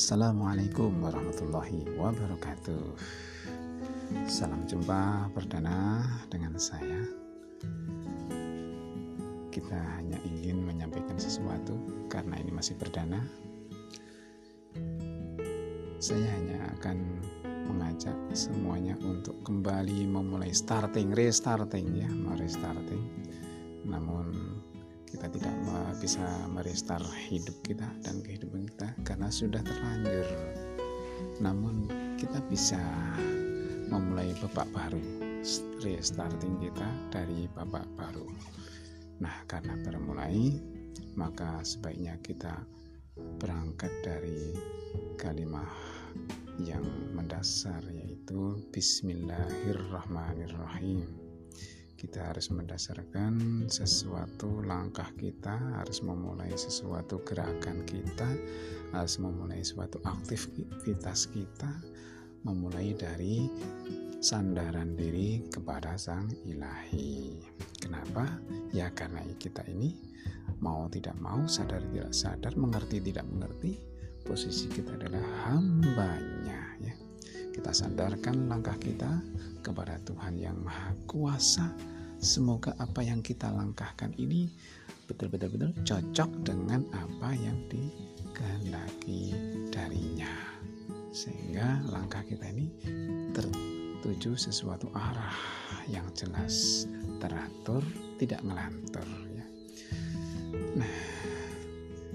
Assalamualaikum warahmatullahi wabarakatuh. Salam jumpa perdana dengan saya. Kita hanya ingin menyampaikan sesuatu karena ini masih perdana. Saya hanya akan mengajak semuanya untuk kembali memulai starting, restarting ya, restarting. Namun kita tidak bisa merestart hidup kita dan kehidupan kita karena sudah terlanjur. Namun kita bisa memulai babak baru restarting kita dari babak baru. Nah karena bermulai maka sebaiknya kita berangkat dari kalimat yang mendasar yaitu Bismillahirrahmanirrahim kita harus mendasarkan sesuatu langkah kita harus memulai sesuatu gerakan kita harus memulai suatu aktivitas kita memulai dari sandaran diri kepada sang ilahi kenapa ya karena kita ini mau tidak mau sadar tidak sadar mengerti tidak mengerti posisi kita adalah hambanya ya kita sandarkan langkah kita kepada Tuhan yang Maha Kuasa. Semoga apa yang kita langkahkan ini betul-betul cocok dengan apa yang dikehendaki darinya. Sehingga langkah kita ini tertuju sesuatu arah yang jelas, teratur, tidak ngelantur ya. Nah,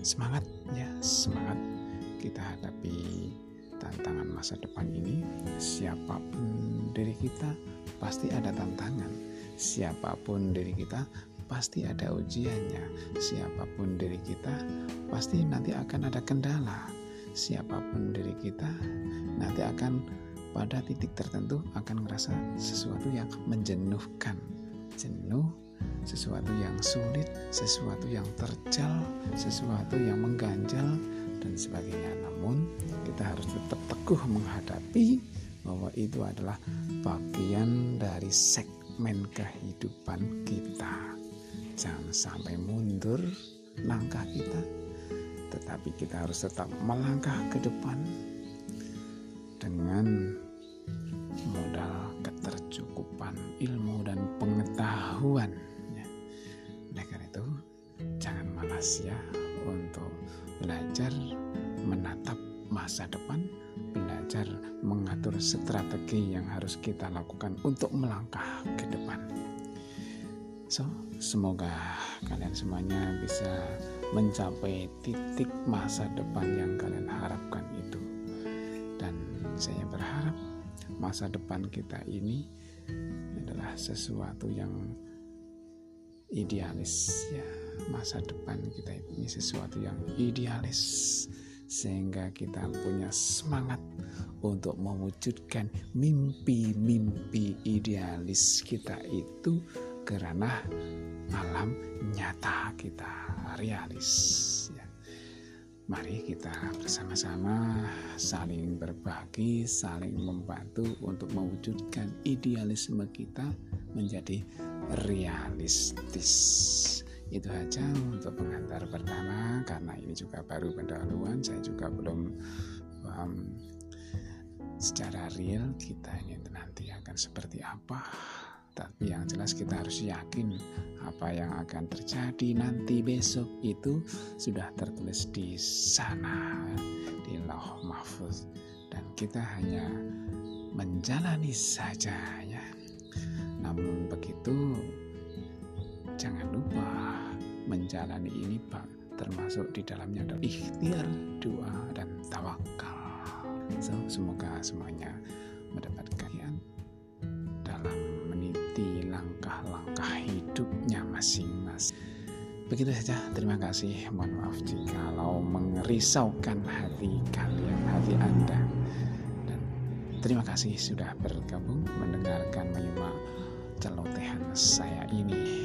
semangat ya, semangat kita hadapi tantangan masa depan ini siapa pun diri kita pasti ada tantangan siapa pun diri kita pasti ada ujiannya. Siapa pun diri kita pasti nanti akan ada kendala. Siapa pun diri kita nanti akan pada titik tertentu akan merasa sesuatu yang menjenuhkan. Jenuh sesuatu yang sulit sesuatu yang terjal sesuatu yang mengganjal dan sebagainya. Namun kita harus tetap teguh menghadapi bahwa itu adalah bagian dari segmen kehidupan kita. Jangan sampai mundur langkah kita, tetapi kita harus tetap melangkah ke depan dengan modal ketercukupan ilmu dan pengetahuan. Ya. Oleh karena itu, jangan malas ya untuk belajar menatap masa depan, belajar mengatur strategi yang harus kita lakukan untuk melangkah ke depan. So, semoga kalian semuanya bisa mencapai titik masa depan yang kalian harapkan itu. Dan saya berharap masa depan kita ini adalah sesuatu yang idealis ya masa depan kita ini sesuatu yang idealis sehingga kita punya semangat untuk mewujudkan mimpi-mimpi idealis kita itu karena alam nyata kita realis ya. Mari kita bersama-sama saling berbagi, saling membantu untuk mewujudkan idealisme kita menjadi realistis. Itu saja untuk pengantar pertama karena ini juga baru pendahuluan, saya juga belum um, secara real kita ini nanti akan seperti apa. Tapi yang jelas kita harus yakin apa yang akan terjadi nanti besok itu sudah tertulis di sana di Lauh Mahfuz dan kita hanya menjalani saja ya. Namun begitu jangan lupa menjalani ini Pak termasuk di dalamnya ada ikhtiar, doa dan tawakal. So, semoga semuanya mendapatkan dalam meniti langkah-langkah hidupnya masing-masing. Begitu saja, terima kasih. Mohon maaf jika kalau mengerisaukan hati kalian, hati Anda. Dan terima kasih sudah bergabung mendengarkan menyimak celotehan saya ini.